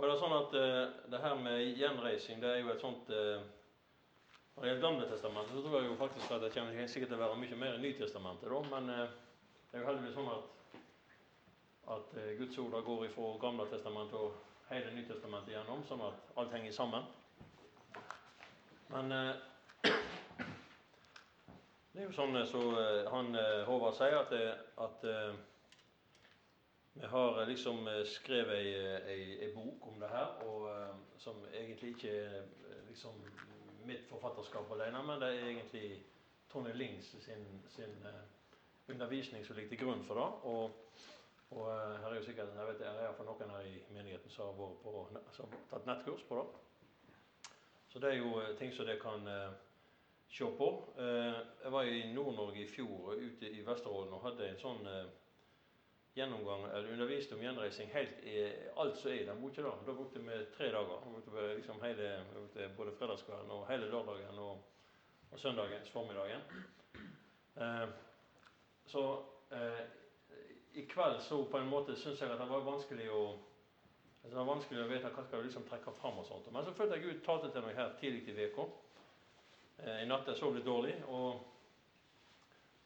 Og det er sånn at uh, det her med gjenreising, det er jo et sånt uh, Når det gjelder Gamle testamentet, så tror jeg jo faktisk at det kommer sikkert til å være mye mer i Nytestamentet, da, men uh, det er jo heldigvis sånn at, at Guds ord går ifra Gamle testamentet og hele Nytestamentet igjennom, sånn at alt henger sammen. Men det er jo sånn så han Håvard sier, at, at vi har liksom eh, skrevet ei, eh, ei, ei, bok om det her, og, eh, som egentlig ikke er liksom mitt forfatterskap alene, men det er egentlig Tony Lings sin, sin undervisning som ligger til grunn for det. Og, og her er jo sikkert, jeg vet det er noen her i menigheten som har, på, som har tatt nettkurs på det. Så det er jo ting som dere kan se på. Jeg var i Nord-Norge i fjor, ute i Vesterålen, og hadde en sånn gjennomgang, eller underviste om gjenreising helt i alt som er i den boka. Da Da brukte vi tre dager. Brukte liksom hele, brukte både fredagskvelden og hele lørdagen og, og søndagens formiddagen. Eh, så eh, i kveld så på en måte syns jeg at det var vanskelig å altså det var vanskelig å vite hva skal du liksom trekke fram. og sånt. Men så følte jeg Gud talte til meg her tidlig i uka. Eh, I natt jeg sov litt dårlig. og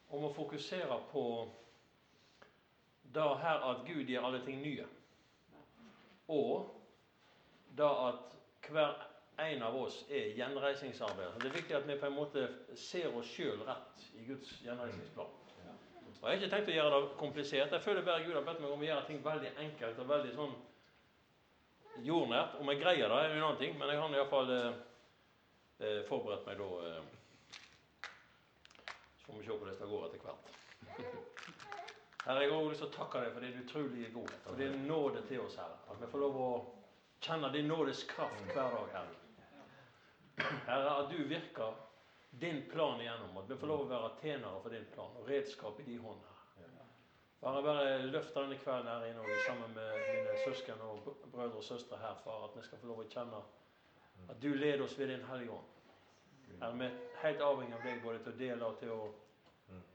om å fokusere på da her at Gud gjør alle ting nye. Og da at hver en av oss er gjenreisingsarbeid. Det er viktig at vi på en måte ser oss sjøl rett i Guds gjenreisingsplan. Og Jeg har ikke tenkt å gjøre det komplisert. Jeg føler bare Gud har bedt meg om å gjøre ting veldig enkelt og veldig sånn jordnært. Om jeg greier det, er en annen ting, men jeg har iallfall eh, eh, forberedt meg da. Eh, så får vi se hvordan det går etter hvert. Herre, jeg har lyst til å takke deg for din utrolige godhet og din nåde til oss, Herre. At vi får lov å kjenne din nådes kraft hver dag, Herre. Herre, at du virker din plan igjennom. At vi får lov å være tjenere for din plan og redskap i din hånd, Herre. Bare, bare løft denne kvelden her inne sammen med mine søsken og brødre og søstre her, far, at vi skal få lov å kjenne at du leder oss ved din Hellige Ånd. Herre, vi er helt avhengig av deg både til å dele og til å,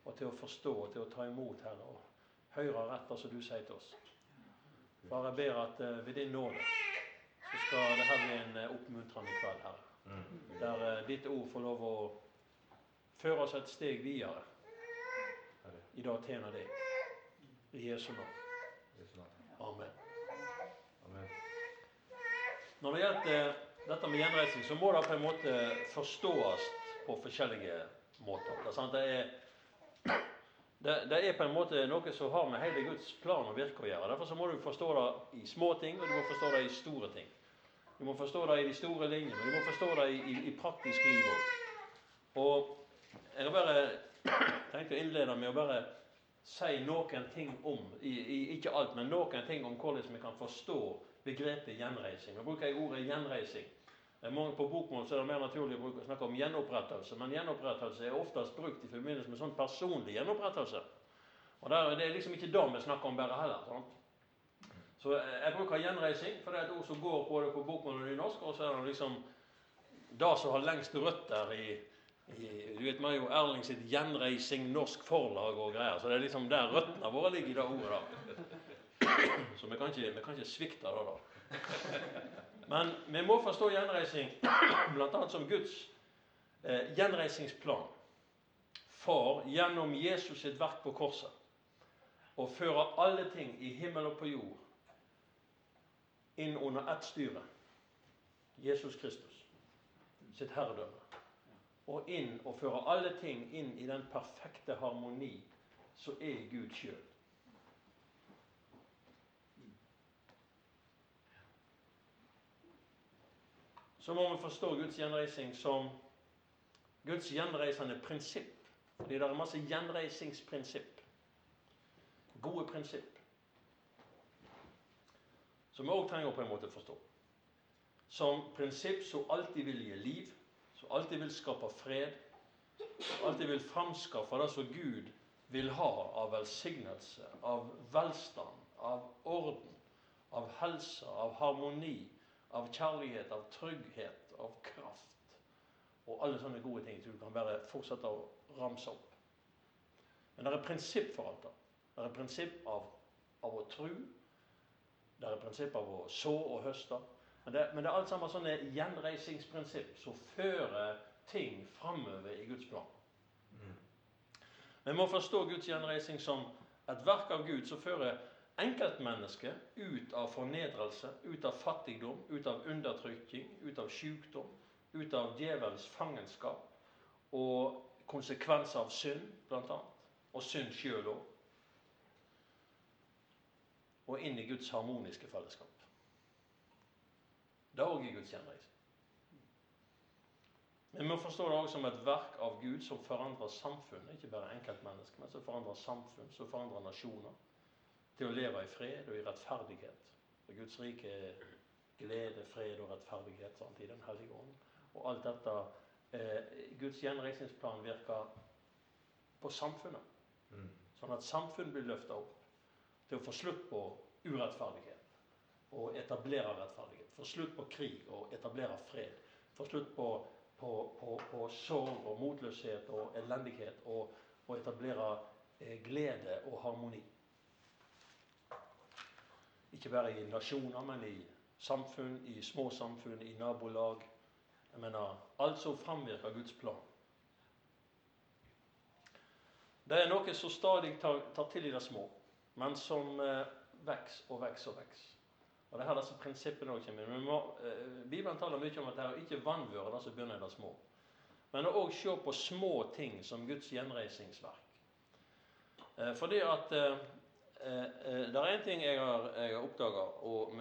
og til å forstå og til å ta imot, Herre høre etter som du sier til oss. Bare jeg ber at uh, ved din nåde så skal det her bli en uh, oppmuntrende kveld, Herre. Der uh, ditt ord får lov å føre oss et steg videre i dag tjener deg. I Jesu navn. Amen. Amen. Når det gjelder dette med gjenreising, så må det på en måte forstås på forskjellige måter. Det er det, det, er på en måte noe som har med hele Guds plan og virke å gjøre. Derfor så må du forstå det i små ting, og du må forstå det i store ting. Du må forstå det i de store linjene, og du må forstå det i, i, i praktisk liv òg. Og jeg har bare tenkt å innlede med å bare si noen ting om i, Ikke alt, men noen ting om hvordan vi kan forstå begrepet gjenreising. Nå bruker jeg ordet gjenreising. På bokmål er det mer naturlig å snakke om gjenopprettelse, men gjenopprettelse er oftest brukt i forbindelse med sånn personlig gjenopprettelse. Og Det er liksom ikke det vi snakker om bare heller. Sant? Så Jeg bruker gjenreising, for det er et ord som går både på bokmål og nynorsk. Og så er det liksom det som har lengst røtter i, i Du vet, har jo Erling sitt 'Gjenreising norsk forlag' og greier. Så det er liksom der røttene våre ligger i det ordet. da. Så vi kan ikke, vi kan ikke svikte det, da. Men vi må forstå gjenreising bl.a. som Guds eh, gjenreisingsplan for gjennom Jesus sitt verk på korset å føre alle ting i himmel og på jord inn under ett styre Jesus Kristus sitt herredømme. Og inn og føre alle ting inn i den perfekte harmoni som er Gud sjøl. Så må vi forstå Guds gjenreising som Guds gjenreisende prinsipp. Fordi det er masse gjenreisingsprinsipp. Gode prinsipp. Som vi òg trenger på en måte å forstå. Som prinsipp som alltid vil gi liv, som alltid vil skape fred, som alltid vil framskaffe det som Gud vil ha av velsignelse, av velstand, av orden, av helse, av harmoni, av kjærlighet, av trygghet, av kraft og alle sånne gode ting. som du kan bare fortsette å ramse opp. Men det er prinsipp for alt det. Det er prinsipp av, av å tro Det er prinsipp av å så og høste. Men det, men det er alt sammen sånne gjenreisingsprinsipp som fører ting framover i Guds plan. Vi må forstå Guds gjenreising som et verk av Gud som fører enkeltmennesket ut av fornedrelse, ut av fattigdom, ut av undertrykking, ut av sykdom, ut av djevelens fangenskap og konsekvenser av synd, bl.a. Og synd sjøl òg. Og inn i Guds harmoniske fellesskap. Det er òg i Guds gjenreising. Vi må forstå det også som et verk av Gud som forandrer samfunnet. Ikke bare enkeltmennesker, men som forandrer samfunn, som forandrer nasjoner. Til å leve i fred og i rettferdighet. For Guds rike er glede, fred og rettferdighet sant, i Den hellige ånd. Og alt dette eh, Guds gjenreisningsplan virker på samfunnet. Mm. Sånn at samfunnet blir løfta opp til å få slutt på urettferdighet og etablere rettferdighet. Få slutt på krig og etablere fred. Få slutt på, på, på, på sorg og motløshet og elendighet og, og etablere eh, glede og harmoni. Ikke bare i nasjoner, men i samfunn, i små samfunn, i nabolag, jeg mener, alt som framvirker Guds plan. Det er noe som stadig tar, tar til i det små, men som eh, vokser og vokser og vokser. Og det er her disse prinsippene også kommer inn. Eh, Bibelen taler mye om at det er ikke vanvøre det som begynner i det små. Men å òg se på små ting som Guds gjenreisingsverk. Eh, fordi at eh, Det er én ting jeg har, jeg har oppdaga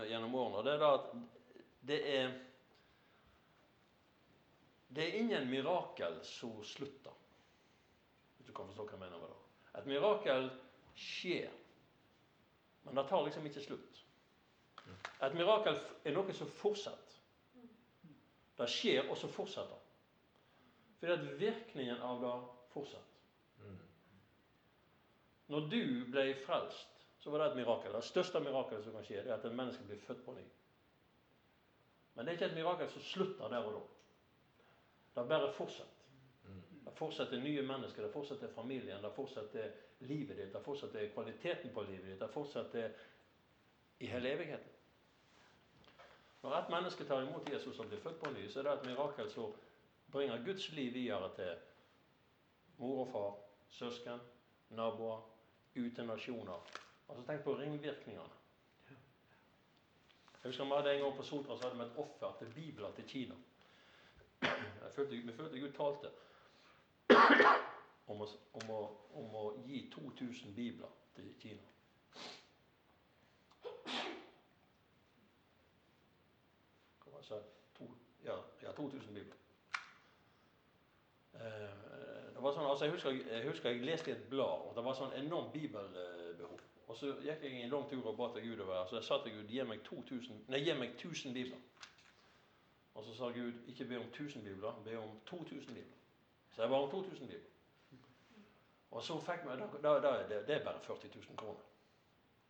gjennom årene, og det er da at det er det er ingen mirakel som slutter. Hvis du kan forstå hva jeg mener med det. Et mirakel skjer, men det tar liksom ikke slutt. Et mirakel er noe som fortsetter. Det skjer, og så fortsetter Fordi at virkningen av det fortsetter. Når du ble frelst, så var det et mirakel. Det største mirakelet som kan skje, det er at et menneske blir født på ny. Men det er ikke et mirakel som slutter der og da. Det bare fortsetter. Det fortsetter nye mennesker, det fortsetter familien, det fortsetter livet ditt, det fortsetter kvaliteten på livet ditt, det fortsetter i hele evigheten. Når et menneske tar imot Jesus og blir født på ny, så er det et mirakel som bringer Guds liv videre til mor og far, søsken, naboer, ut til nasjoner. Altså Tenk på ringvirkningene. Jeg husker Vi hadde en gang på Sotra så hadde vi et offer til bibler til Kina. Jeg følte, vi følte Gud talte om å, om, å, om å, gi 2000 bibler til Kina. Hva var det to, ja, ja, 2000 bibler. Eh, det var sånn, altså jeg, husker, jeg husker jeg leste i et blad, og det var sånn enormt bibelbehov. Og så gikk jeg en lang tur og ba til Gud over. Så jeg sa til Gud gi meg, 2000, nei, gi meg 1000 bibler. Og så sa Gud ikke be om 1000 bibler, be om 2000 bibler. Så jeg ba om 2000 bibler. Og så fikk vi, det, det er bare 40 000 kroner.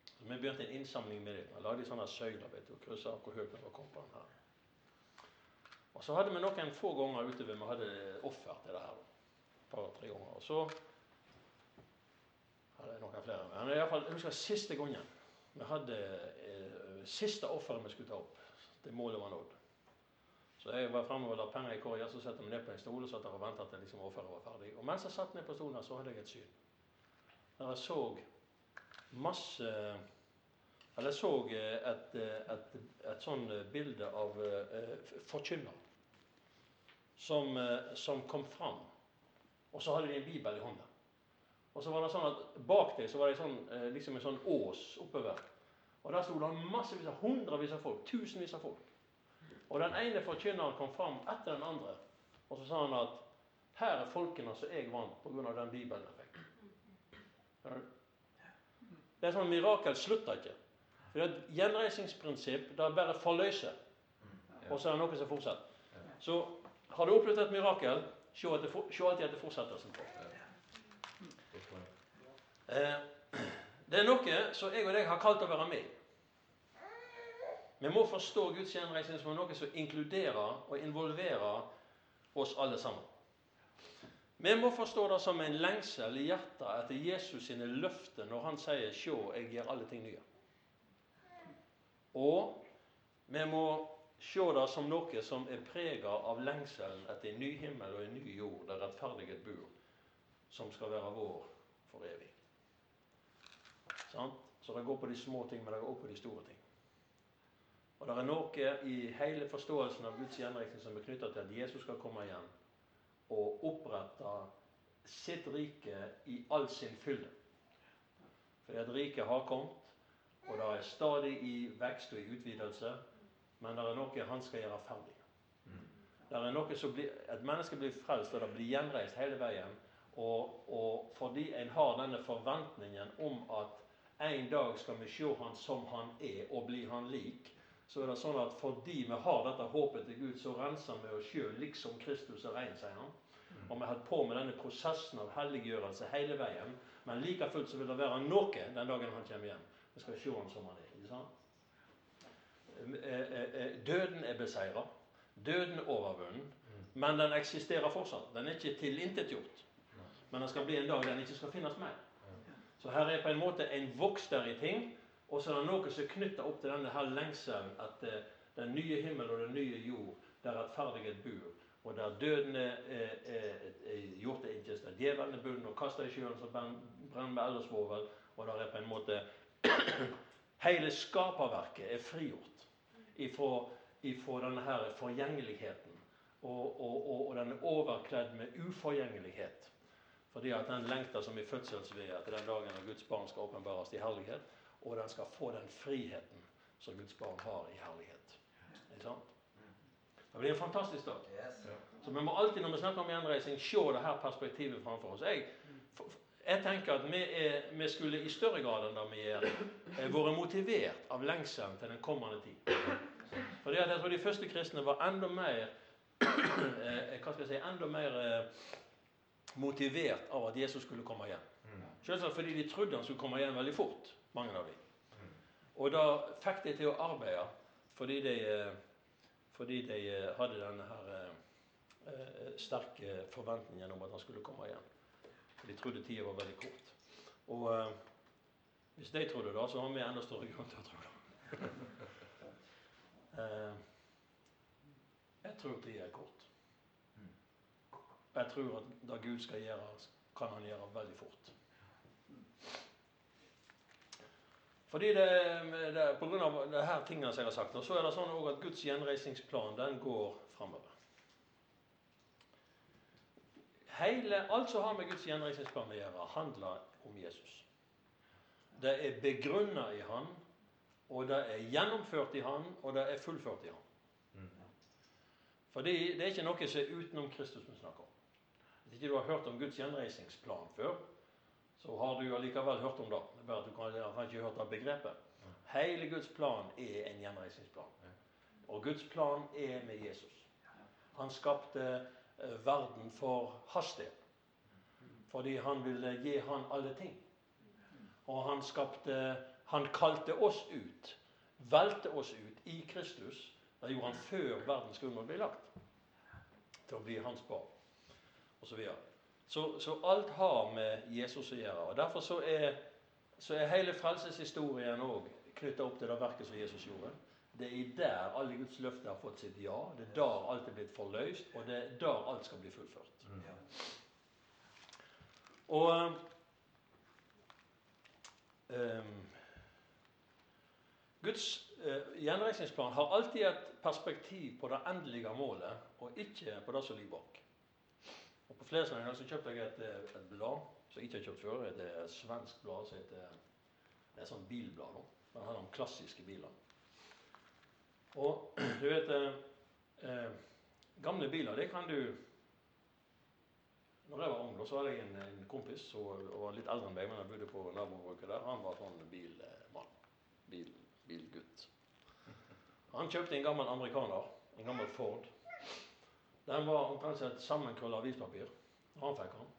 Så Vi begynte en innsamling med det. Vi lagde sånne søyler vet du, og kryssa hvor høyt vi var kommet på den her. Og så hadde vi noen få ganger utover vi hadde offer til det her. Et par-tre ganger. Og så hadde jeg noen flere. Men i fall, jeg husker siste gangen vi hadde eh, siste offeret vi skulle ta opp. Det målet var nådd. Så jeg var fremme og la penger i korga, så satte jeg meg ned på en stol og satt der og ventet til liksom offeret var ferdig. Og mens jeg satt ned på stolen, så hadde jeg et syn. Der jeg så masse Eller jeg så et, et, et sånn bilde av uh, forkynner som, uh, som, kom fram. Og så hadde de en bibel i hånda. Og så var det sånn at bak dem så var det sånn, uh, liksom en sånn ås oppover. Og der sto det massevis av hundrevis av folk. Tusenvis av folk. Og den ene forkynneren kom fram etter den andre. Og så sa han at her er folkene som jeg vant pga. den bibelen jeg fikk. Det er sånn mirakel slutter ikke. For det er et gjenreisingsprinsipp det er bare forløser. Og så er det noe som fortsetter. Så har du opplevd et mirakel, se, alltid at det fortsetter. Eh, det er noe som jeg og deg har kalt å være med vi må forstå Guds gjenreisning som noe som inkluderer og involverer oss alle sammen. Vi må forstå det som en lengsel i hjertet etter Jesus sine løfter når han sier 'Sjå, jeg gjør alle ting nye'. Og vi må se det som noe som er prega av lengselen etter en ny himmel og en ny jord, der rettferdighet bor, som skal være vår for evig. Sant? Så det går på de små ting, men det går også på de store ting. Og det er noe i hele forståelsen av Guds gjenreisning som er knytta til at Jesus skal komme igjen og opprette sitt rike i all sin fylde. Fordi at riket har kommet, og det er stadig i vekst og i utvidelse. Men det er noe han skal gjøre ferdig. Det er noe som blir, Et menneske blir frelst, og det blir gjenreist hele veien. Og, og fordi en har denne forventningen om at en dag skal vi se han som han er, og bli han lik, så er det sånn at fordi vi har dette håpet til Gud, så renser vi oss sjøl liksom Kristus er ren, sier han. Og vi har holdt på med denne prosessen av helliggjørelse hele veien. Men like fullt så vil det være noe den dagen han kommer hjem. Vi skal se han som han er. ikke sant? Eh, eh, eh, døden er beseira. Døden er overvunnen. Men den eksisterer fortsatt. Den er ikke tilintetgjort. Men den skal bli en dag den ikke skal finnes mer. Så her er på en måte en vokster i ting, og så er det noe som er knytta opp til denne her lengselen at den nye himmel og den nye jord, der rettferdighet bor, og der døden er, er, er, er gjort til intet, der djevelen er bundet og kasta i sjøen som brenner med eldersvovel, og der er på en måte Hele skaperverket er frigjort ifra, denne her forgjengeligheten. Og, og, og, og, den er overkledd med uforgjengelighet. Fordi at den lengter som i fødselsveet til den dagen når Guds barn skal åpenbares i herlighet. Og den skal få den friheten som Guds barn har i herlighet. Ikke sant? Det blir en fantastisk dag. Så vi må alltid når vi snakker om gjenreising, se det her perspektivet framfor oss. Jeg, jeg tenker at vi, er, vi, skulle i større grad enn det vi gjør, vært motivert av lengselen til den kommende tid. Fordi at jeg tror de første kristne var enda mer eh, hva skal jeg si, enda mer eh, motivert av at Jesus skulle komme igjen. Selvsagt fordi de trodde han skulle komme igjen veldig fort, mange av dem. Og da fikk de til å arbeide fordi de, eh, fordi de hadde denne her sterke forventningen om at han skulle komme igjen. For de trodde tida var veldig kort. Og hvis de trodde det, så har vi enda større grunn til å tro det. uh, jeg tror tida er kort. Jeg tror at det Gud skal gjøre, kan han gjøre veldig fort. Fordi det, det, På grunn av det her tingene som jeg har sagt, så er det sånn at Guds gjenreisningsplan den går framover. Hele, alt som har med Guds gjenreisningsplan å gjøre, handler om Jesus. Det er begrunna i Han, og det er gjennomført i Han, og det er fullført i Han. Fordi det er ikke noe som er utenom Kristus vi snakker om. Hvis ikke du har hørt om Guds gjenreisningsplan før, så har du allikevel hørt om det. Det er bare at du kan, har ikke hørt av begrepet. Hele Guds plan er en gjenreisningsplan. Og Guds plan er med Jesus. Han skapte Eh, verden for hastighet. Fordi han ville gi han alle ting. Og han skapte Han kalte oss ut. Valgte oss ut i Kristus. Det gjorde han før verdens grunnlag ble lagt. Til å bli hans barn. Og så, så, så alt har med Jesus å gjøre. og Derfor så er, så er hele frelseshistorien òg knytta opp til det verket som Jesus gjorde. Det er der alle Guds løfter har fått sitt ja. Det er der alt er blitt forløst, og det er der alt skal bli fullført. Mm. Og um, Guds uh, gjenreisningsplan har alltid et perspektiv på det endelige målet, og ikke på det som ligger bak. Og På ganger så kjøpte jeg et, eh, et blad som jeg ikke har kjøpt før. Det er et svensk blad som heter Det er et sånt bilblad. nå. Det handler om klassiske biler. Og du vet eh, eh, Gamle biler, det kan du Når jeg var ung, da, så hadde jeg en, en kompis som var litt eldre enn meg, men han bodde på nabobruket der. Han var sånn bilmann. Bil, bilgutt. Han kjøpte en gammel amerikaner. En gammel Ford. Den var omtrent et sammenkrølla avispapir. Han fikk han.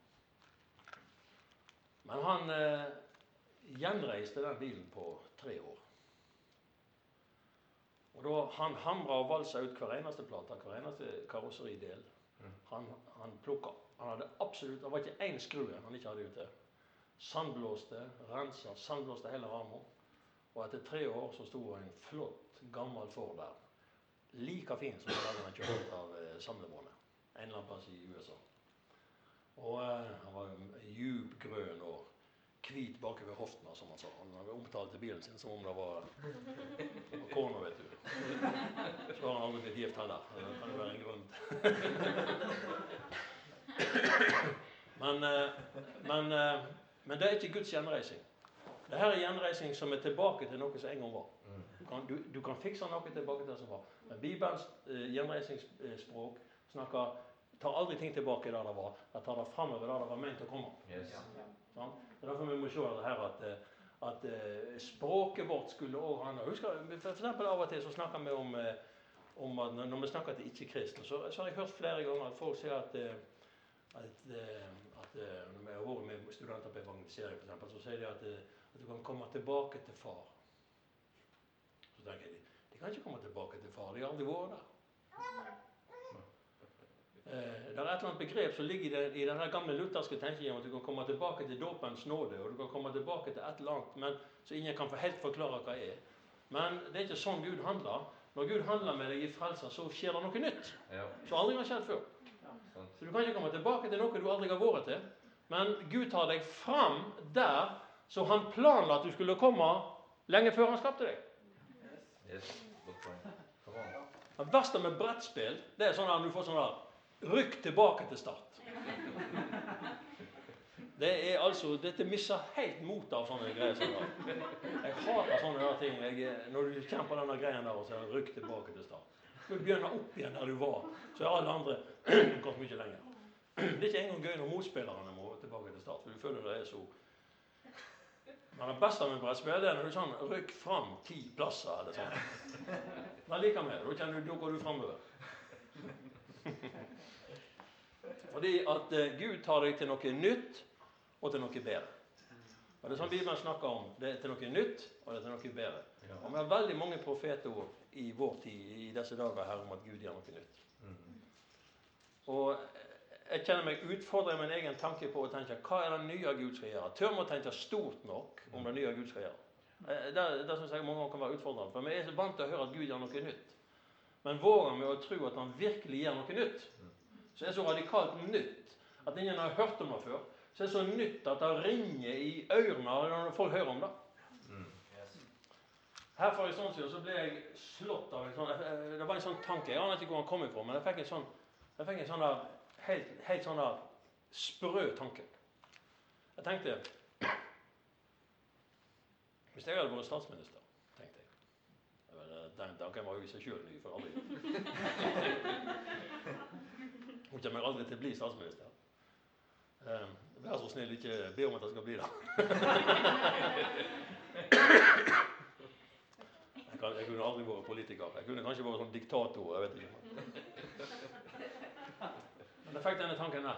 Men han eh, gjenreiste den bilen på tre år. Og da Han hamra og valsa ut hver eneste plate, hver eneste karosseridel. Han, han plukka. Han hadde absolutt, Det var ikke én skru han ikke hadde ute. Sandblåste, rensa, sandblåste hele ramma. Og etter tre år så sto en flott, gammel Ford der. Like fin som den han kjørte av eh, samlebåndet. En eller annen plass i USA. Og eh, han var djup grønn og hvit bakover hoftene, hoften, som han sa. Han hadde omtalt bilen sin som om det var, var vet du. Så har han aldri blitt gift heller. Det kan jo være en grunn men, eh, men, men det er ikke Guds gjenreising. Dette er gjenreising som er tilbake til noe som en gang var. Du kan, du, du kan fikse noe tilbake til det som var. Men Bibelens eh, gjenreisingsspråk snakker, tar aldri ting tilbake der det var. Det tar det framover der det var ment å komme. Yes. Sant? Det er derfor vi må se det her at, eh, at eh, språket vårt skulle òg handle Husker, for eksempel Av og til så snakker vi om, eh, om at når vi snakker til ikke-kristne, så, så har jeg hørt flere ganger at folk sier at, at, at eh, Når vi har vært med studenter på evangelisering, eksempel, så sier de at, kan komme tilbake til far. Så tenker jeg de kan ikke komme tilbake til far. De har aldri vært der. Eh, det er et eller annet begrep som ligger i, den, i denne gamle lutherske tenkningen om at du kan komme tilbake til dåpens nåde, og du kan komme tilbake til et eller annet men, så ingen kan få helt forklare hva det er. Men det er ikke sånn Gud handler. Når Gud handler med deg i frelser, så skjer det noe nytt. Som aldri har skjedd før. Så du kan ikke komme tilbake til noe du aldri har vært til. Men Gud tar deg fram der så han planla at du skulle komme lenge før han skapte deg. Yes. Det verste med brettspill det er sånn at du får sånn der Rykk tilbake til start. Det er altså, Dette mister helt motet av sånne greier. som det. Jeg hater sånne der ting. Jeg, når du kjemper denne greien der og det 'rykk tilbake til start'. Du begynner opp igjen der du var, så er alle andre kommet mye lenger. Det er ikke engang gøy når motspillerne må tilbake til start, for du føler det er så Men det beste med brettspill er når du sånn rykker fram ti plasser eller sånn. Men likevel. Da kjenner du, da går du framover. Fordi at eh, Gud tar deg til noe nytt og til noe bedre. Og Det er sånn Bibelen snakker om. Det er til noe nytt og det er til noe bedre. Ja. Og Vi har veldig mange profetord i vår tid i disse dager her om at Gud gjør noe nytt. Mhm. Og jeg kjenner meg utfordra i min egen tanke på å tenke hva er det nye Gud skal gjøre? Tør vi å tenke stort nok om det nye Gud skal gjøre? Eh, Det, det synes jeg mange kan være utfordrende. For vi er så vant til å høre at Gud gjør noe nytt. Men våger vi å tro at han virkelig gjør noe nytt? Så er så radikalt nytt at ingen har hørt om det før. Så er så nytt at det ringer i ørene når folk hører om det. Her for en stund siden så ble jeg slått av en sånn eh, Det var en sånn tanke. Jeg aner ikke hvor han kom ifra, men jeg fikk en sånn, jeg fikk en sånn der, helt, helt sånn der sprø tanken. Jeg tenkte Hvis jeg hadde vært statsminister, tenkte jeg Jeg Den tanken var jo i seg sjøl ny for aldri. Hun kommer aldri til å bli statsminister. Um, Vær så snill, ikke be om at jeg skal bli det. Jeg, kan, jeg kunne aldri vært politiker. Jeg kunne kanskje vært sånn diktator. jeg vet ikke. Men jeg fikk denne tanken der.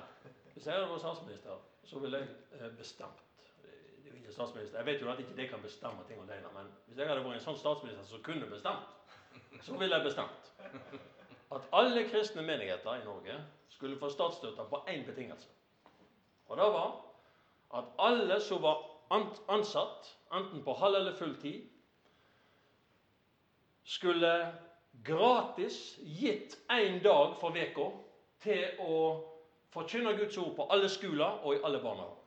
Hvis jeg hadde vært statsminister, så ville jeg eh, bestemt Det er jo ikke statsminister. Jeg vet jo at ikke det kan bestemme ting alene, men hvis jeg hadde vært en sånn statsminister som kunne bestemt, så ville jeg bestemt at alle kristne menigheter i Norge skulle få statsstøtte på én betingelse. Og det var at alle som var ansatt, enten på halv eller full tid, skulle gratis gitt én dag for veka til å forkynne Guds ord på alle skoler og i alle barnehager.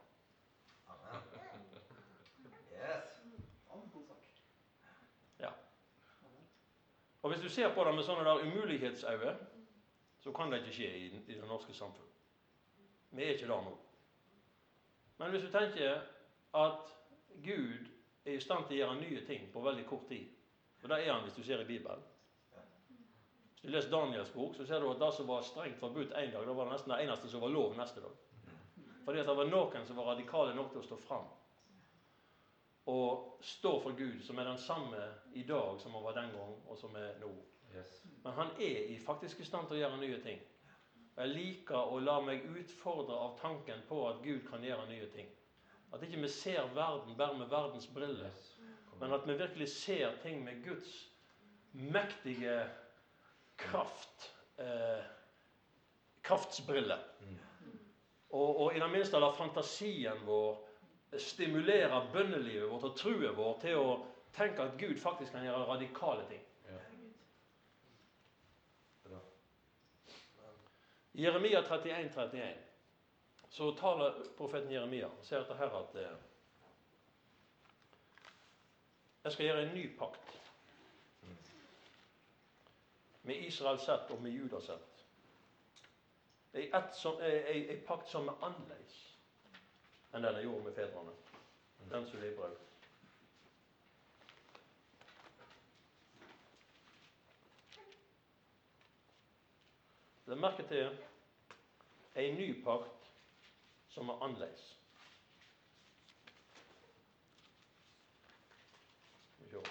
Yes. Ja. Og Hvis du ser på det med sånne der umulighetsøyne, så kan det ikke skje i, i det norske samfunn. Vi er ikke der nå. Men hvis du tenker at Gud er i stand til å gjøre nye ting på veldig kort tid og det er han hvis du ser i Bibelen. Du leser Daniels bok, så ser du at det som var strengt forbudt én dag, det var nesten det eneste som var lov neste dag. Fordi at det var noen som var radikale nok til å stå fram og stå for Gud, som er den samme i dag som han var den gang, og som er nå. Yes. Men han er i faktisk i stand til å gjøre nye ting. Og Jeg liker å la meg utfordre av tanken på at Gud kan gjøre nye ting. At ikke vi ser verden bare med verdens briller, men at vi virkelig ser ting med Guds mektige kraft. Eh, kraftsbriller. Mm. Og, og i det minste la fantasien vår stimulere bønnelivet vårt og troen vår til å tenke at Gud faktisk kan gjøre radikale ting. Ja. I Jeremia 31, 31 så taler profeten Jeremia ser etter her at eh, jeg skal gjøre en ny pakt med Israel sett og med Juda sett. Det et som, ei, ei, ei pakt som er annerledes enn den jeg gjorde med fedrene. Den som de brøt. Legg merke til ei ny pakt som er annerledes. Skal vi se.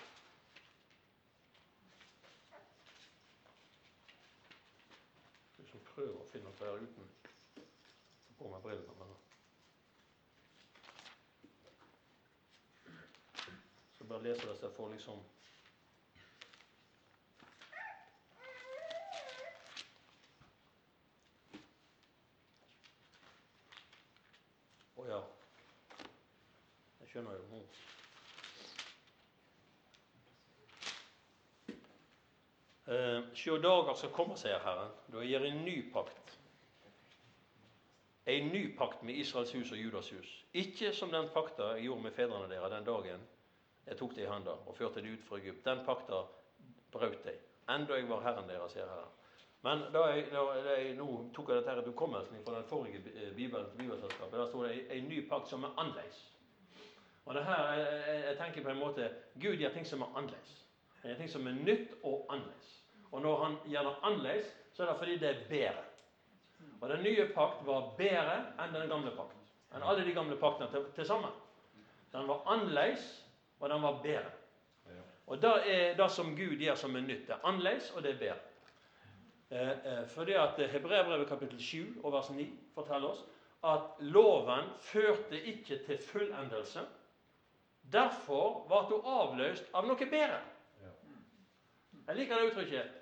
Jeg skal her uten å få på meg brillene. Så bare leser det så jeg får liksom Å ja. Jeg skjønner jo nå. Eh, dager skal komme, sier Herren, da jeg gir en ny pakt. En ny pakt med Israels hus og Judas hus. Ikke som den pakta jeg gjorde med fedrene deres den dagen jeg tok det i handa og førte det ut fra Egypt. Den pakta brøt jeg, enda jeg var Herren deres, sier Herren. Men da jeg, da jeg nå tok jeg dette her til hukommelsen fra den forrige bibelen til Bibelselskapet, der sto det en ny pakt som er annerledes. Og det her, jeg, jeg tenker på en måte Gud gjør ting som er annerledes. Han gjør ting som er nytt og annerledes. Og når han gjør det annerledes, så er det fordi det er bedre. Og den nye pakt var bedre enn den gamle pakt. Enn alle de gamle paktene til, til sammen. Den var annerledes, og den var bedre. Og det er det som Gud gjør som er nytt. Det er annerledes, og det er bedre. Eh, eh, fordi at Hebreabrevet kapittel 7 og vers 9 forteller oss at loven førte ikke til fullendelse. Derfor ble hun avløst av noe bedre. Jeg liker det uttrykket.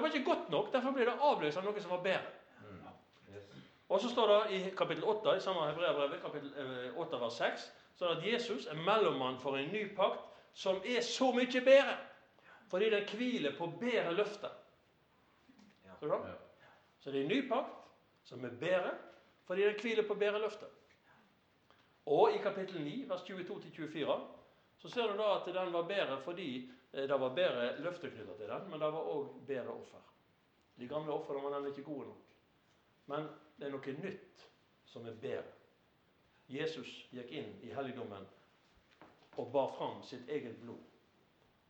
Det var ikke godt nok, derfor ble det avløst av noe som var bedre. Mm. Og så står det i kapittel 8 i samme hebreerbrevet, kapittel eh, 8 vers 6, så er det at Jesus er mellommann for en ny pakt som er så mye bedre. Fordi den hviler på bedre løfter. Ja. Så det er en ny pakt som er bedre fordi den hviler på bedre løfter. Og i kapittel 9, vers 22-24, så ser du da at den var bedre fordi eh, det var bedre løfter knytta til den, men det var òg bedre offer. De gamle ofrene var nemlig ikke gode nok. Men det er noe nytt som er bedre. Jesus gikk inn i helligdommen og bar fram sitt eget blod.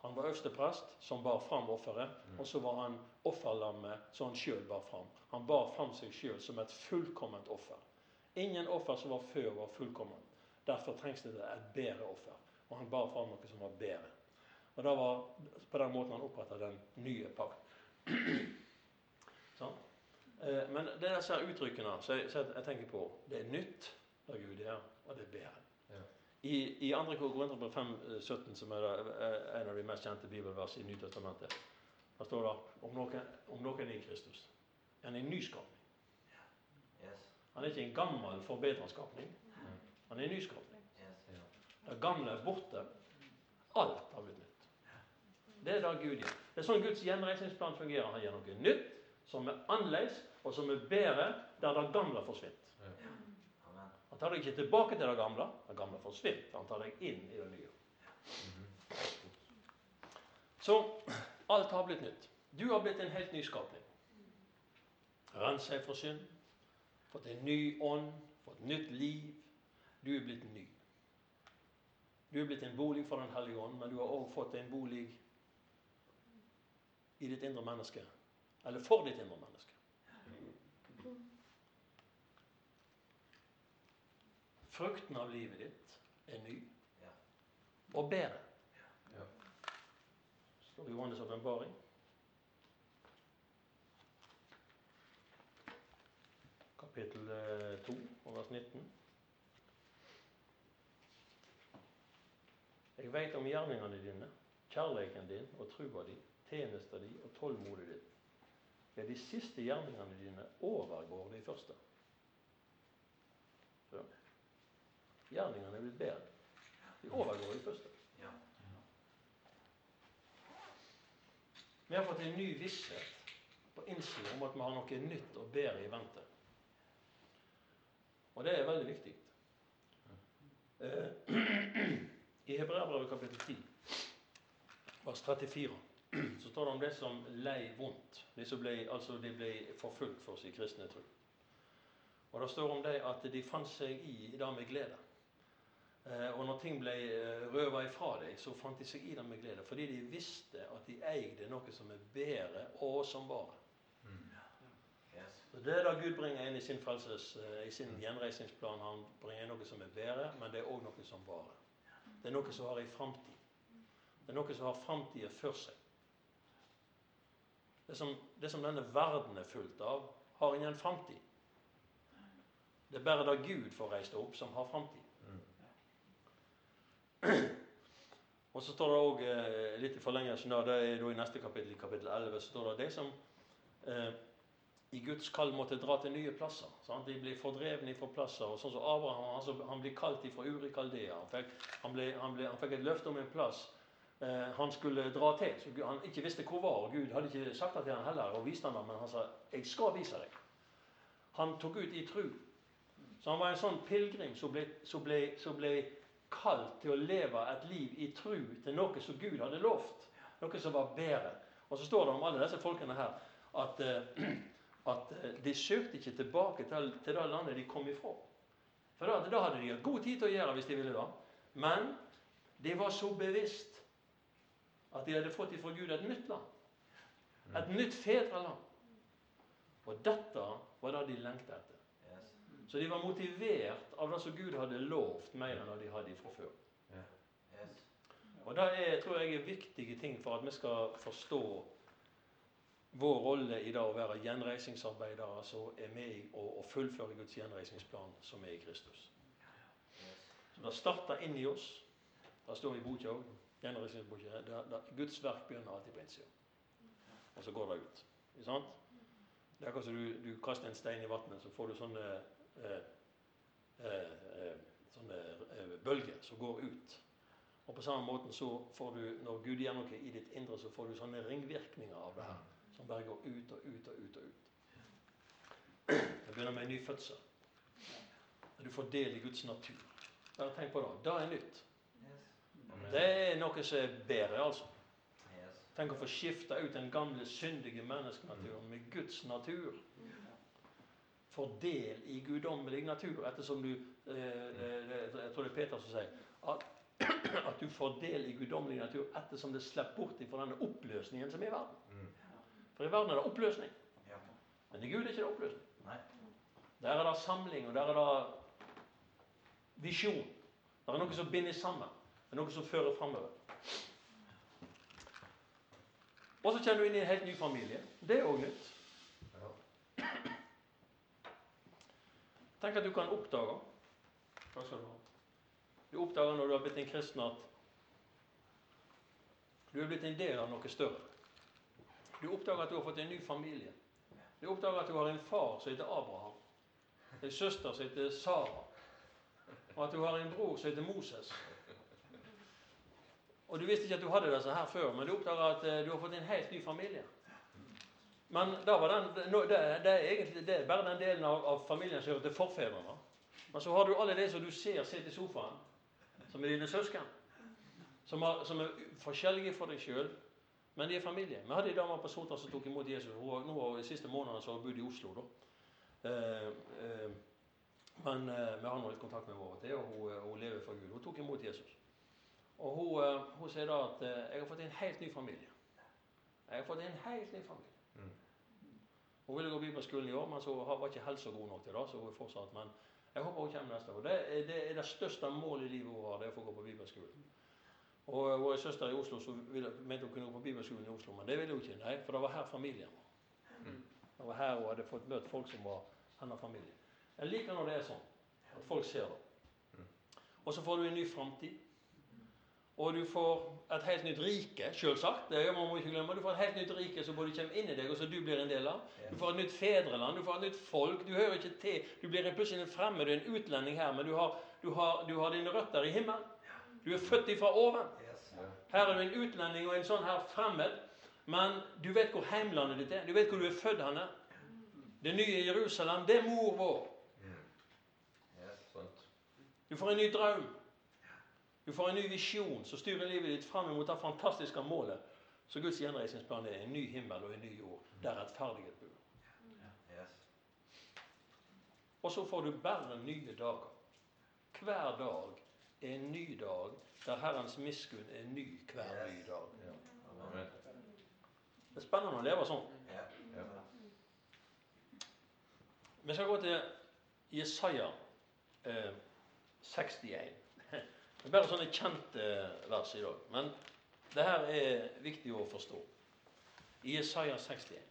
Han var øversteprest som bar fram offeret, og så var han offerlammet som han sjøl bar fram. Han bar fram seg sjøl som et fullkomment offer. Ingen offer som var før, var fullkomment. Derfor trengs det et bedre offer. Og han bar fram noe som var bedre. Og det var på den måten han oppretta den nye pakt. sånn? Eh, Men det disse uttrykkene som jeg, jeg tenker på. Det er nytt, det Gud gjør, og det er bedre. Ja. I, i 2. Korinterbrev 5, eh, 17, som er eh, en av de mest kjente bibelvers i Nytestamentet, der står det om noen, om noen i Kristus. Han er en nyskapning. Han er ikke en gammel forbedringsskapning. Han er en nyskapning. Det gamle er borte. Alt har blitt nytt. Det er det Gud gjør. Det er sånn Guds gjenreisningsplan fungerer. Han gjør noe nytt som er annerledes, og som er bedre der det gamle forsvinner. Han tar deg ikke tilbake til det gamle. Det gamle forsvinner. Han tar deg inn i det nye. Så alt har blitt nytt. Du har blitt en helt ny skapning. Renset for synd. Fått en ny ånd. Fått nytt liv. Du er blitt ny. Du er blitt en bolig for Den hellige ånd, men du har også fått en bolig i ditt indre menneske. Eller for ditt indre menneske. Frukten av livet ditt er ny og bedre. Står står i Johannes' åpenbaring. Kapittel 2, vers 19. Jeg veit om gjerningene dine, kjærleiken din og trua di, tjenesta di og tålmodet ditt. Ja, de siste gjerningene dine overgår de første. Så. Gjerningene er blitt bedre. De overgår de første. Ja. Vi har fått en ny visshet på innsiden om at vi har noe nytt og bedre i vente. Og det er veldig viktig. Eh, I Hebreabrevet kapittel 10, vers 34, så står det om det som lei vondt. De som ble, altså de ble forfulgt for sin kristne tro. Og det står om det at de fant seg i det med glede. Eh, og når ting ble eh, røva ifra dem, så fant de seg i det med glede. Fordi de visste at de eide noe som er bedre og som varer. Yes. Så Det er det Gud bringer inn i sin frelses, eh, i sin gjenreisningsplan. Han bringer inn noe som er bedre, men det er òg noe som varer. Det er noe som har ei framtid. Det er noe som har framtida for seg. Det som, det som denne verden er fullt av, har ingen framtid. Det er bare det Gud får reist opp, som har framtid. Og så står det òg eh, litt i forlengelsen av det er i neste kapittel, i kapittel 11, så står det de som eh, i Guds kall måtte dra til nye plasser. Sant? De blir fordrevne fra plasser. og sånn som Abraham altså, han blir kalt fra Uri Kaldea. Han fikk, han, ble, han, ble, han fikk et løfte om en plass eh, han skulle dra til. så Han ikke visste hvor var. og Gud hadde ikke sagt det til han heller, og viste han det, men han sa 'Jeg skal vise deg'. Han tok ut i tru. Så han var en sånn pilegrim som ble, som ble, som ble kalt til å leve et liv i tru til noe som Gud hadde lovt. Noe som var bedre. Og så står det om alle disse folkene her at, eh, at eh, de søkte ikke tilbake til, til det landet de kom ifra. For da, da hadde de hatt god tid til å gjøre hvis de ville det. Men de var så bevisst at de hadde fått ifra Gud et nytt land. Et nytt fedreland. Og dette var det de lengta etter. Så de var motivert av det som Gud hadde lovt mer enn det de hadde fra før. Og det er, tror jeg er viktige ting for at vi skal forstå vår rolle i dag å være gjenreisingsarbeidere som er med i å, fullføre Guds gjenreisingsplan som er i Kristus. Så Det starter inni oss. Det står i boka òg. Guds verk begynner alltid på innsida. Og så går det ut. Ikke sant? Det er akkurat som du, du kaster en stein i vannet, så får du sånne, eh, eh, eh, sånne eh, bølger som går ut. Og på samme måten så får du, når Gud gjør noe i ditt indre, så får du sånne ringvirkninger av det her. Som bare går ut og ut og ut og ut. Det begynner med en ny fødsel. Du får del i Guds natur. Bare tenk på det. Det er nytt. Det er noe som er bedre, altså. Tenk å få skifte ut den gamle, syndige menneskenaturen med Guds natur. Få del i guddommelig natur, ettersom du eh, eh, Jeg tror det er Peter som sier at, at du får del i guddommelig natur ettersom det slipper bort fra denne oppløsningen som er i verden. For i verden er det oppløsning. Men i Gud er ikke det oppløsning. Nei. Der er det samling, og der er det visjon. Det er noe som binder sammen. Det er noe som fører framover. Og så kjenner du inn i en helt ny familie. Det er òg nytt. Tenk at du kan oppdage Takk skal du ha. Du oppdager når du har blitt en kristen, at du er blitt en del av noe større. Du oppdager at du har fått en ny familie. Du oppdager at du har en far som heter Abraham. En søster som heter Sara. Og at du har en bror som heter Moses. Og du visste ikke at du hadde disse her før, men du oppdager at eh, du har fått en helt ny familie. Men da var den, det, det, er egentlig, det bare den delen av, av familien som hører til forfedrene. Men så har du alle de som du ser sitter i sofaen, som er dine søsken. Som, har, som er forskjellige fra deg sjøl, men de er familie. Vi hadde en dame på Sotra som tok imot Jesus. Hun nå har de siste månedene så har hun bodd i Oslo. da. Eh, eh, men eh, vi har nå litt kontakt med henne av og til, og hun, eh, hun lever for Gud. Hun tok imot Jesus. Og hun, eh, hun sier da at eh, 'jeg har fått en helt ny familie'. Jeg har fått en helt ny familie. Hun ville gå bibelskolen i år, men så var ikke helsa god nok til det. så hun er fortsatt, Men jeg håper hun kommer neste år. Det det, er det største målet i livet hun har, det er å få gå på bibelskolen. Og vår søster i Oslo så ville, mente hun kunne gå på bibelskolen i Oslo, men det ville hun ikke. Nei, for det var her familien var. Det var her hun hadde fått møtt folk som var hennes familie. Jeg liker når det er sånn. At folk ser det. Og så får du en ny framtid. Og du får et helt nytt rike, selvsagt. Det må man ikke glemme. Du får et helt nytt rike som både kommer inn i deg, og som du blir en del av. Du får et nytt fedreland, du får et nytt folk. Du hører ikke til. Du blir plutselig en fremmed, du en utlending her, men du har, du har, du har dine røtter i himmelen. Du er født ifra oven. Her er du en utlending og en sånn her fremmed, Men du vet hvor heimlandet ditt er. Du vet hvor du er født henne. Det nye Jerusalem, det er mor vår. Du får en ny drøm. Du får en ny visjon som styrer livet ditt fram mot det fantastiske målet. Så Guds gjenreisningsplan er en ny himmel og en ny jord der rettferdighet bor. Og så får du bare nye dager. Hver dag er en ny dag der Herrens miskunn er ny hver ny dag. Det er spennende å leve sånn. Vi skal gå til Jesaja eh, 61. Det er bare sånne kjente vers i dag. Men det her er viktig å forstå. I Jesaja 61.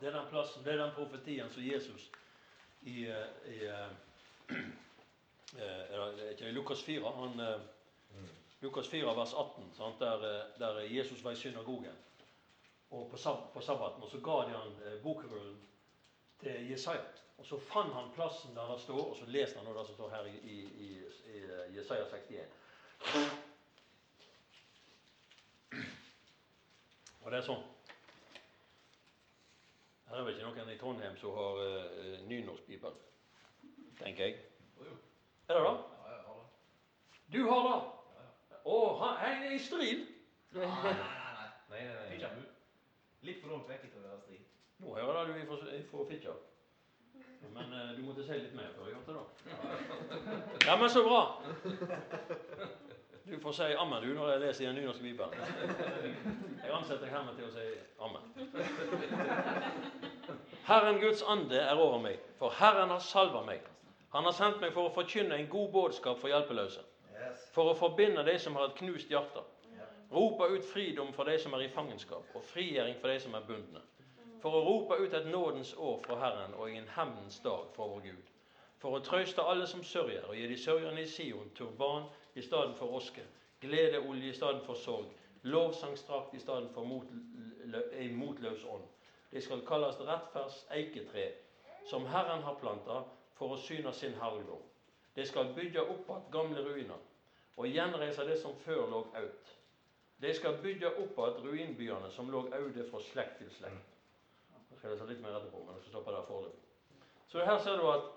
Det er den plassen, det er den profetien som Jesus i, eh, i, eh, eh, Lukas 4 han, eh. Lukas 4, vers 18, sant, der, eh, der Jesus var i synagogen og på, på sabbaten. Og så ga de han eh, bokrullen til Jesaja. Og så fant han plassen der det står, og så leste han det som står her i, i, i, i eh, Jesaja 61. Og det er sånn. Her er vel ikke noen i Trondheim som har uh, nynorsk bibel, tenker jeg. Er det det? Du har det? Å, han er i strid. Nei, nei, nei. Nei. Litt for langt vekk til å være strid. Nå hører du ifra, får Fitjar. Men eh, du måtte si litt mer før jeg hørte det. Ja, men så bra. Du får si ammen du når jeg leser i en nynorsk bibel. Jeg ansetter deg hermed til å si ammen. Herren Guds ande er over meg, for Herren har salva meg. Han har sendt meg for å forkynne en god budskap for hjelpeløse. For å forbinde de som har et knust hjerte. Rope ut fridom for de som er i fangenskap, og frigjøring for de som er bundne. For å rope ut et nådens år fra Herren og en hevnens dag fra vår Gud. For å trøste alle som sørger, og gi de sørgende i Sion turban i stedet for oske, gledeolje i stedet for sorg, lovsangstrakt i stedet for mot, en motløs ånd. De skal kalles rettferds eiketre, som Herren har planta for å syne sin herligdom. De skal bygge opp igjen gamle ruiner og gjenreise det som før lå aut. De skal bygge opp igjen ruinbyene som lå aude fra slekt til slekt. Jeg skal lese litt mer etterpå, men jeg skal stoppe der foreløpig. Så her ser du at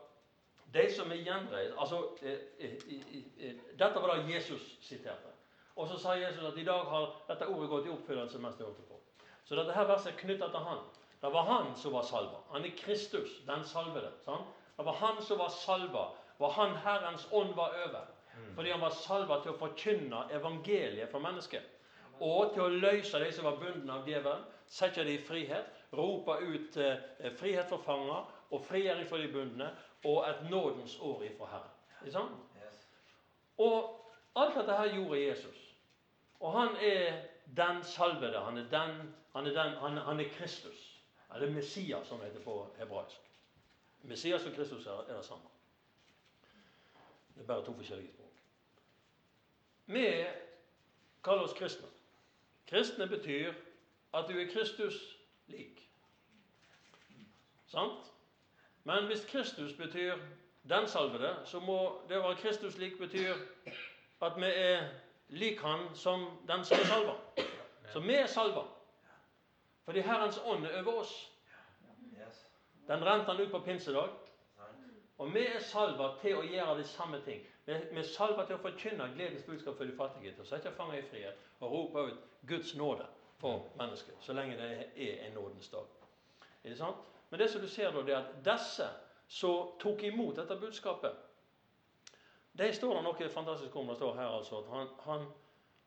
de som er gjenreist altså, eh, eh, eh, Dette var det Jesus siterte. Og så sa Jesus at i dag har dette ordet gått i oppfyllelse mens det hørte på. Så dette her verset er knytta til han. Det var han som var salva. Han er Kristus, den salvede. sant? Det var han som var salva. Var han Herrens ånd var over. Fordi han var salva til å forkynne evangeliet for mennesket. Og til å løse de som var bundet av djevelen, sette dem i frihet, rope ut eh, frihet for fanger og frigjøring for de bundne, og et nådens år ifra Herren. Ikke sant? Og alt dette her gjorde Jesus. Og han er den salvede. Han er, den, han er, den, han, han er Kristus. Eller Messias, som det heter på hebraisk. Messias og Kristus er, er det samme. Det er bare to forskjellige språk. Vi kaller oss kristne. Kristne betyr at du er Kristus lik. Sant? Men hvis Kristus betyr den salvede, så må det å være Kristus lik betyr at vi er lik han som den som er salva. Så vi er salva. Fordi Herrens ånd er over oss. Den rente han ut på pinsedag. Og vi er salva til å gjøre de samme ting. Vi er salva til å forkynne gledens budskap for de fattige, til å sette fanger i frihet og rope ut Guds nåde for mennesket, så lenge det er en nådens dag. Er det sant? Men det som du ser da, det er at disse som tok imot dette budskapet, de står det noe fantastisk om. Det står her altså at han, han,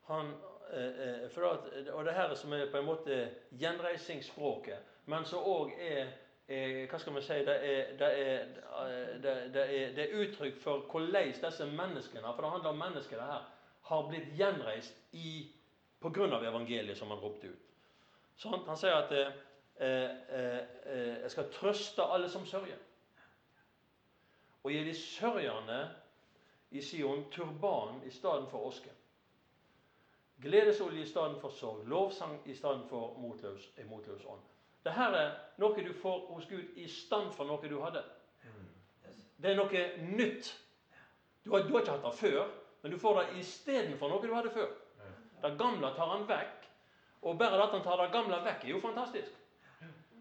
han eh, eh, at, Og det her som er på en måte gjenreisingsspråket, men som òg er hva skal vi si, det er, det er, eh, det, er, det er uttrykk for hvordan disse menneskene for det handler om mennesker det her, har blitt gjenreist i, på grunn av evangeliet som han ropte ut. Så Han sier at eh, eh, eh, jeg skal trøste alle som sørger. Og gi de sørgende i Sion turban i stedet for oske. Gledesolje i stedet for sorg. Lovsang i stedet for motløs, motløs ånd. Dette er noe du får hos Gud i stand for noe du hadde. Det er noe nytt. Du har, du har ikke hatt det før, men du får det istedenfor noe du hadde før. Det gamle tar han vekk. Og bare at han tar det gamle vekk, er jo fantastisk.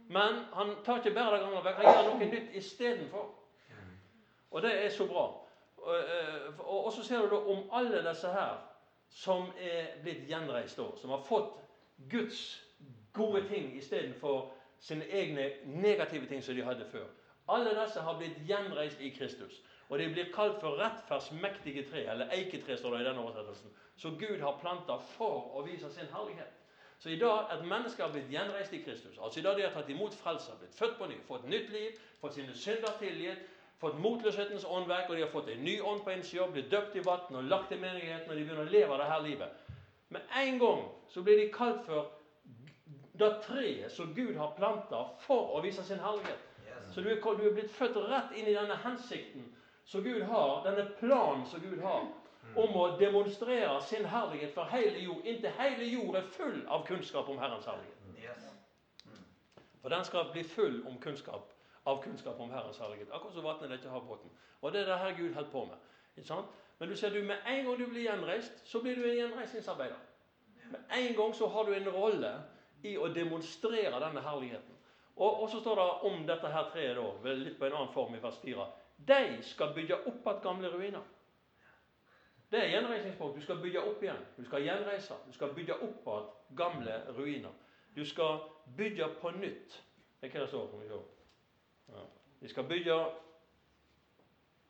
Men han tar ikke bare det gamle vekk, han gjør noe nytt istedenfor. Og det er så bra. Eh, og så ser du da om alle disse her som er blitt gjenreist, da, som har fått Guds gode ting istedenfor sine egne negative ting som de hadde før. Alle disse har blitt gjenreist i Kristus. Og de blir kalt for rettferdsmektige tre, eller eiketre, står det i denne oversettelsen. Så Gud har planta for å vise sin herlighet. Så i dag et menneske har blitt gjenreist i Kristus. Altså i dag de har tatt imot frelser, blitt født på ny, fått nytt liv, fått sine synder tilgitt, fått motløshetens åndverk, og de har fått en ny ånd på innsida, blitt døpt i vann og lagt i menigheten, og de begynner å leve det her livet. Med en gang så blir de kalt for det treet som Gud har planta for å vise sin herlighet. Så du er, du er blitt født rett inn i denne hensikten som Gud har, denne planen som Gud har, om å demonstrere sin herlighet for hele jord, inntil hele jord er full av kunnskap om Herrens herlighet. For den skal bli full om kunnskap, av kunnskap om Herrens herlighet. Akkurat som vannet ikke havbåten. Og det er det her Gud holder på med. Men du ser du, med en gang du blir gjenreist, så blir du en gjenreisningsarbeider. Med en gang så har du en rolle i å demonstrere denne herligheten. Og, og så står det om dette her treet, da, litt på en annen form i vers 4. De skal bygge opp igjen gamle ruiner. Det er gjenreisningspunkt. Du skal bygge opp igjen. Du skal gjenreise. Du skal bygge opp igjen gamle ruiner. Du skal bygge på nytt. Det er hva det står. Kan vi. De skal bygge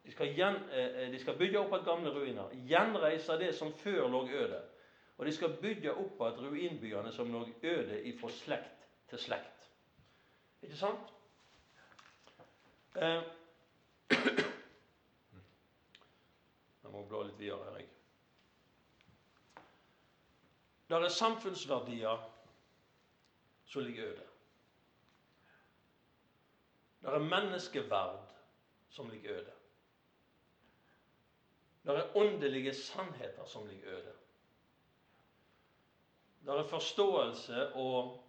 de skal, gjen, eh, de skal bygge opp igjen gamle ruiner. Gjenreise det som før lå øde. Og de skal bygge opp igjen ruinbyene som lå øde ifra slekt til slekt. Ikke sant? Eh, jeg må bla litt videre her, jeg. Der er samfunnsverdier som ligger øde. Der er menneskeverd som ligger øde. Der er åndelige sannheter som ligger øde. Det er forståelse og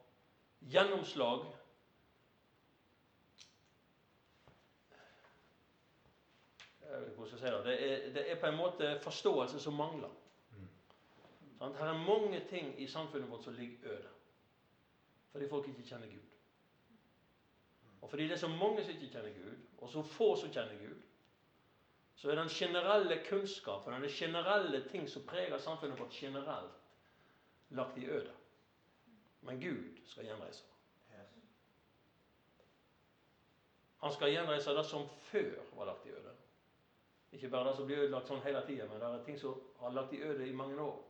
gjennomslag Jeg vet ikke hvordan jeg skal si det. Det er, det er på en måte forståelse som mangler. Sant? Her er mange ting i samfunnet vårt som ligger øde. Fordi folk ikke kjenner Gud. Og fordi det er så mange som ikke kjenner Gud, og så få som kjenner Gud, så er den generelle kunnskapen og de generelle ting som preger samfunnet vårt generelt, lagt i øde. Men Gud skal gjenreise. Han skal gjenreise det som før var lagt i øde. Ikke bare det som blir ødelagt sånn hele tida, men det er ting som har lagt i øde i mange år.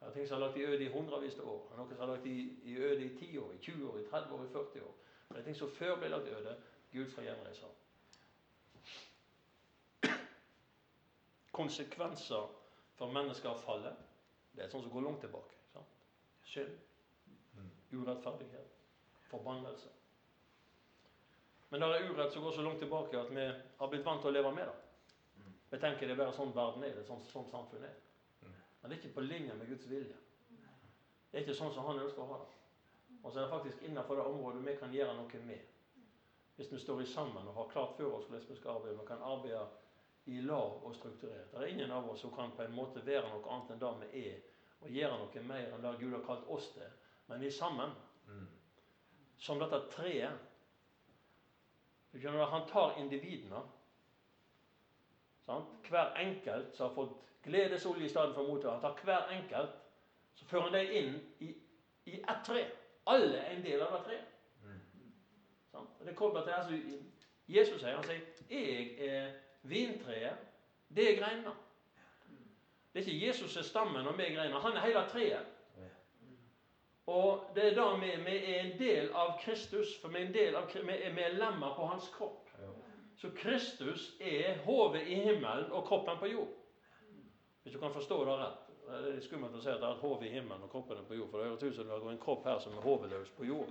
Det er ting som har lagt i øde i hundrevis av år. Det er noe som har lagt i, i øde i 10 år, i 20 år, i 30 år, i 40 år. Det er ting som før ble lagt øde. Gud skal gjenreise. Konsekvenser for mennesker av fallet, det er sånn som går langt tilbake. Synd, urettferdighet, forbannelse. Men det er urett som går så langt tilbake at vi har blitt vant til å leve med det. Vi tenker det er bare sånn verden er, det er sånn, sånn samfunnet er. Men det er ikke på linje med Guds vilje. Det er ikke sånn som han ønsker å ha det. Og så er det faktisk innenfor det området vi kan gjøre noe med. Hvis vi står i sammen og har klart for oss hvordan vi skal arbeide. Vi kan arbeide i lag og strukturert. Det er ingen av oss som kan på en måte være noe annet enn det vi er, og gjøre noe mer enn det Gud har kalt oss til. Men vi er sammen. Som dette treet. Han tar individene. Sant? Hver enkelt som har fått gledesolje i stedet for motor. Han tar hver enkelt, så fører han dem inn i, i ett tre. Alle er en del av det treet. Sant? Og Det kommer til det Jesus sier. Han sier 'Jeg er vintreet, det er greinene'. Det er ikke Jesus er stammen og vi er. Han er hele treet. Og det er da vi, vi er en del av Kristus, for vi er, en del av, vi er, vi er lemmer på hans kropp. Så Kristus er hodet i himmelen og kroppen på jord. Hvis du kan forstå det rett. Det er litt skummelt å si at det er et hode i himmelen og kroppen er på jord. For det høres ut som det er en kropp her som er hodeløs på jord.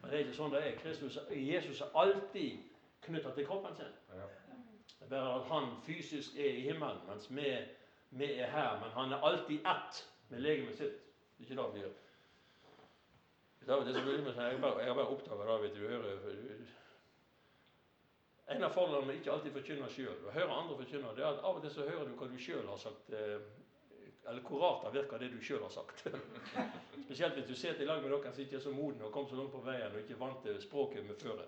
Men det er ikke sånn det er. Kristus, Jesus er alltid knytta til kroppen sin. Det er bare at han fysisk er i himmelen, mens vi, vi er her. Men han er alltid ett med legemet sitt. Det er ikke det vi gjør. David er med, jeg, bare, jeg har bare oppdaga det. vet du, hører, En av fordelene med ikke alltid forkynne sjøl, å høre andre forkynne, det er at av og til så hører du hva du sjøl har sagt, eh, eller hvor rart det virker, det du sjøl har sagt. Spesielt hvis du sitter i lag med noen som ikke er så modne og kom så langt på veien og ikke vant til språket med før.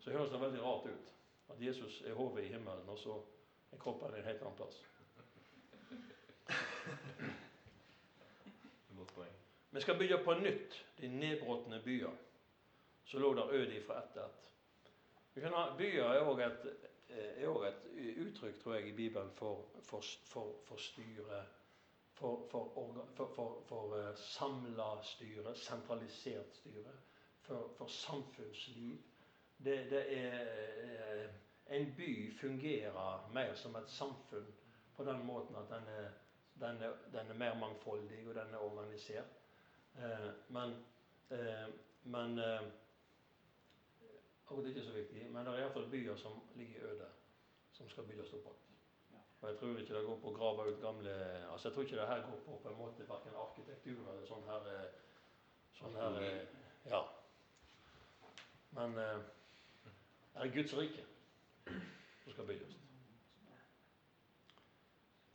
Så høres det veldig rart ut at Jesus er hodet i himmelen, og så er kroppen en helt annen plass. Vi skal bygge på nytt de nedbråtne byer som lå der øde fra ett til ett. Byer er òg et, et uttrykk, tror jeg, i Bibelen for, for, for, for styre. For, for, uh, samla styre, sentralisert styre. For samfunnsliv. Det, det er eh, En by fungerer mer som et samfunn på den måten at den er, den er, den er mer mangfoldig, og den er organisert. Eh, men eh, men eh, og det er ikke så viktig, men det er iallfall byer som ligger øde, som skal bygges opp igjen. Og jeg tror ikke det går på å grave ut gamle altså Jeg tror ikke det her går på på en måte verken arkitektur eller sånn her eh, sånn her eh, Ja. Men eh, det er Guds rike som skal bygges.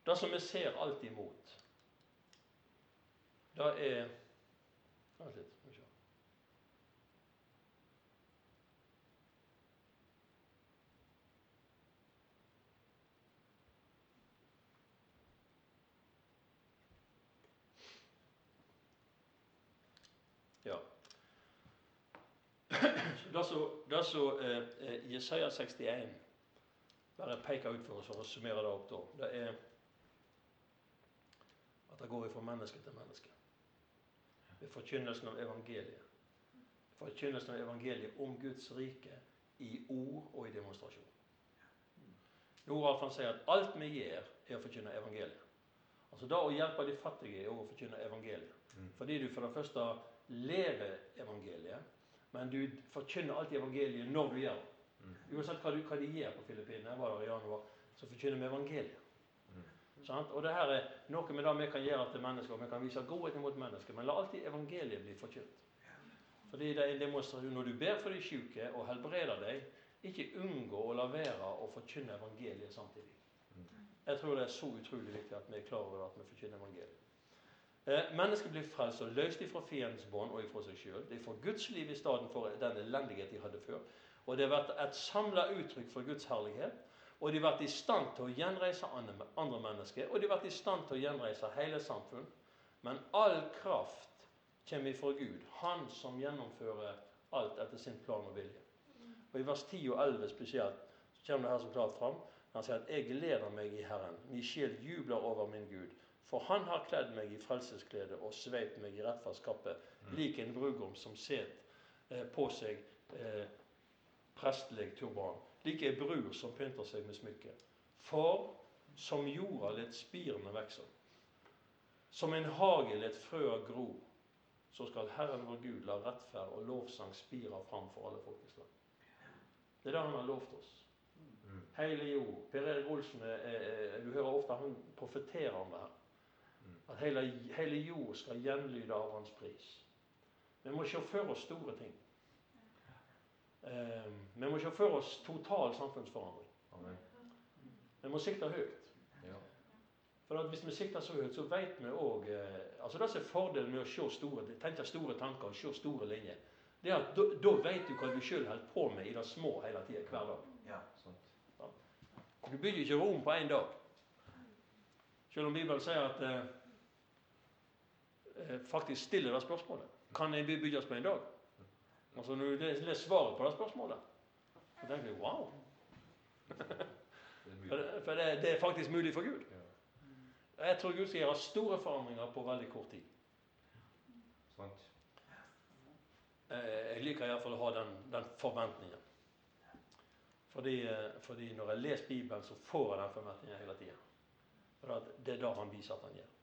Det som vi ser alt imot, det er Vent litt. skal vi se. Ja. Det som, eh, eh, Jesaja 61 bare peker ut for oss for å summere det opp, da, det er at vi går fra menneske til menneske. Ved forkynnelsen av evangeliet. Forkynnelsen av evangeliet om Guds rike i ord og i demonstrasjon. Noralf sier at alt vi gjør, er å forkynne evangeliet. Altså Da å hjelpe de fattige er å forkynne evangeliet. Mm. Fordi du for det første lever evangeliet, men du forkynner alltid evangeliet når du gjør det. Mm. Uansett hva, du, hva de gjør på Filippinene, var der i januar, så forkynner vi evangeliet. Sant? Og det her er noe med det vi kan gjøre til mennesker. og Vi kan vise godhet mot mennesker, men la alltid evangeliet bli forkynt. Fordi det er demonstrasjon når du ber for de syke og helbreder deg, ikke unngå å la være å forkynne evangeliet samtidig. Jeg tror det er så utrolig viktig at vi er klar over at vi forkynner evangeliet. Eh, mennesker blir frelst og løst ifra fiendens bånd og ifra seg sjøl. De får Guds liv i stedet for den elendighet de hadde før. Og det har vært et samla uttrykk for Guds herlighet. Og de har vært i stand til å gjenreise andre mennesker, og de har vært i stand til å gjenreise hele samfunn. Men all kraft kommer ifra Gud, Han som gjennomfører alt etter sin plan og vilje. Og I vers 10 og 11 spesielt så kommer det her så klart fram. Han sier at 'jeg gleder meg i Herren'. Min sjel jubler over min Gud. For Han har kledd meg i frelsesklede og sveipt meg i rettferdskappe, lik en brudgom som set eh, på seg eh, prestelig turban. like ei brud som pynter seg med smykke. For som jorda let spirene vekse, som en hage let frøa gro, så skal Herren vår Gud la rettferd og lovsang spire fram for alle folkeslag. Det er det han har lovt oss. Mm. Hele jord. Per Erik Olsen, er, er, du hører ofte han profeterer om det her. Mm. At hele, hele jord skal gjenlyde av hans pris. Vi må se for oss store ting. Eh, vi må se for oss total samfunnsforandring. Amen. Vi må sikte høyt. Ja. For Hvis vi sikter så høyt, så vet vi òg eh, altså Det som er fordelen med å se store, tenke store tanker og se store linjer, det er at da, vet du hva du sjøl holder på med i det små hele tida, hver dag. Ja. Sant. Du bygger ikke Rom på én dag. Selv om Bibelen sier at eh, eh, faktisk stiller det spørsmålet Kan en by bygges på en dag? Altså Når du leser svaret på det spørsmålet, så tenker du wow. For, det, for det, det er faktisk mulig for Gud. Jeg tror Gud skal gjøre store forandringer på veldig kort tid. Sant. Jeg liker iallfall å ha den, den forventningen. Fordi, eh, fordi når jeg leser Bibelen, så får jeg den forventningen hele tida. For det er da han viser at han gjør.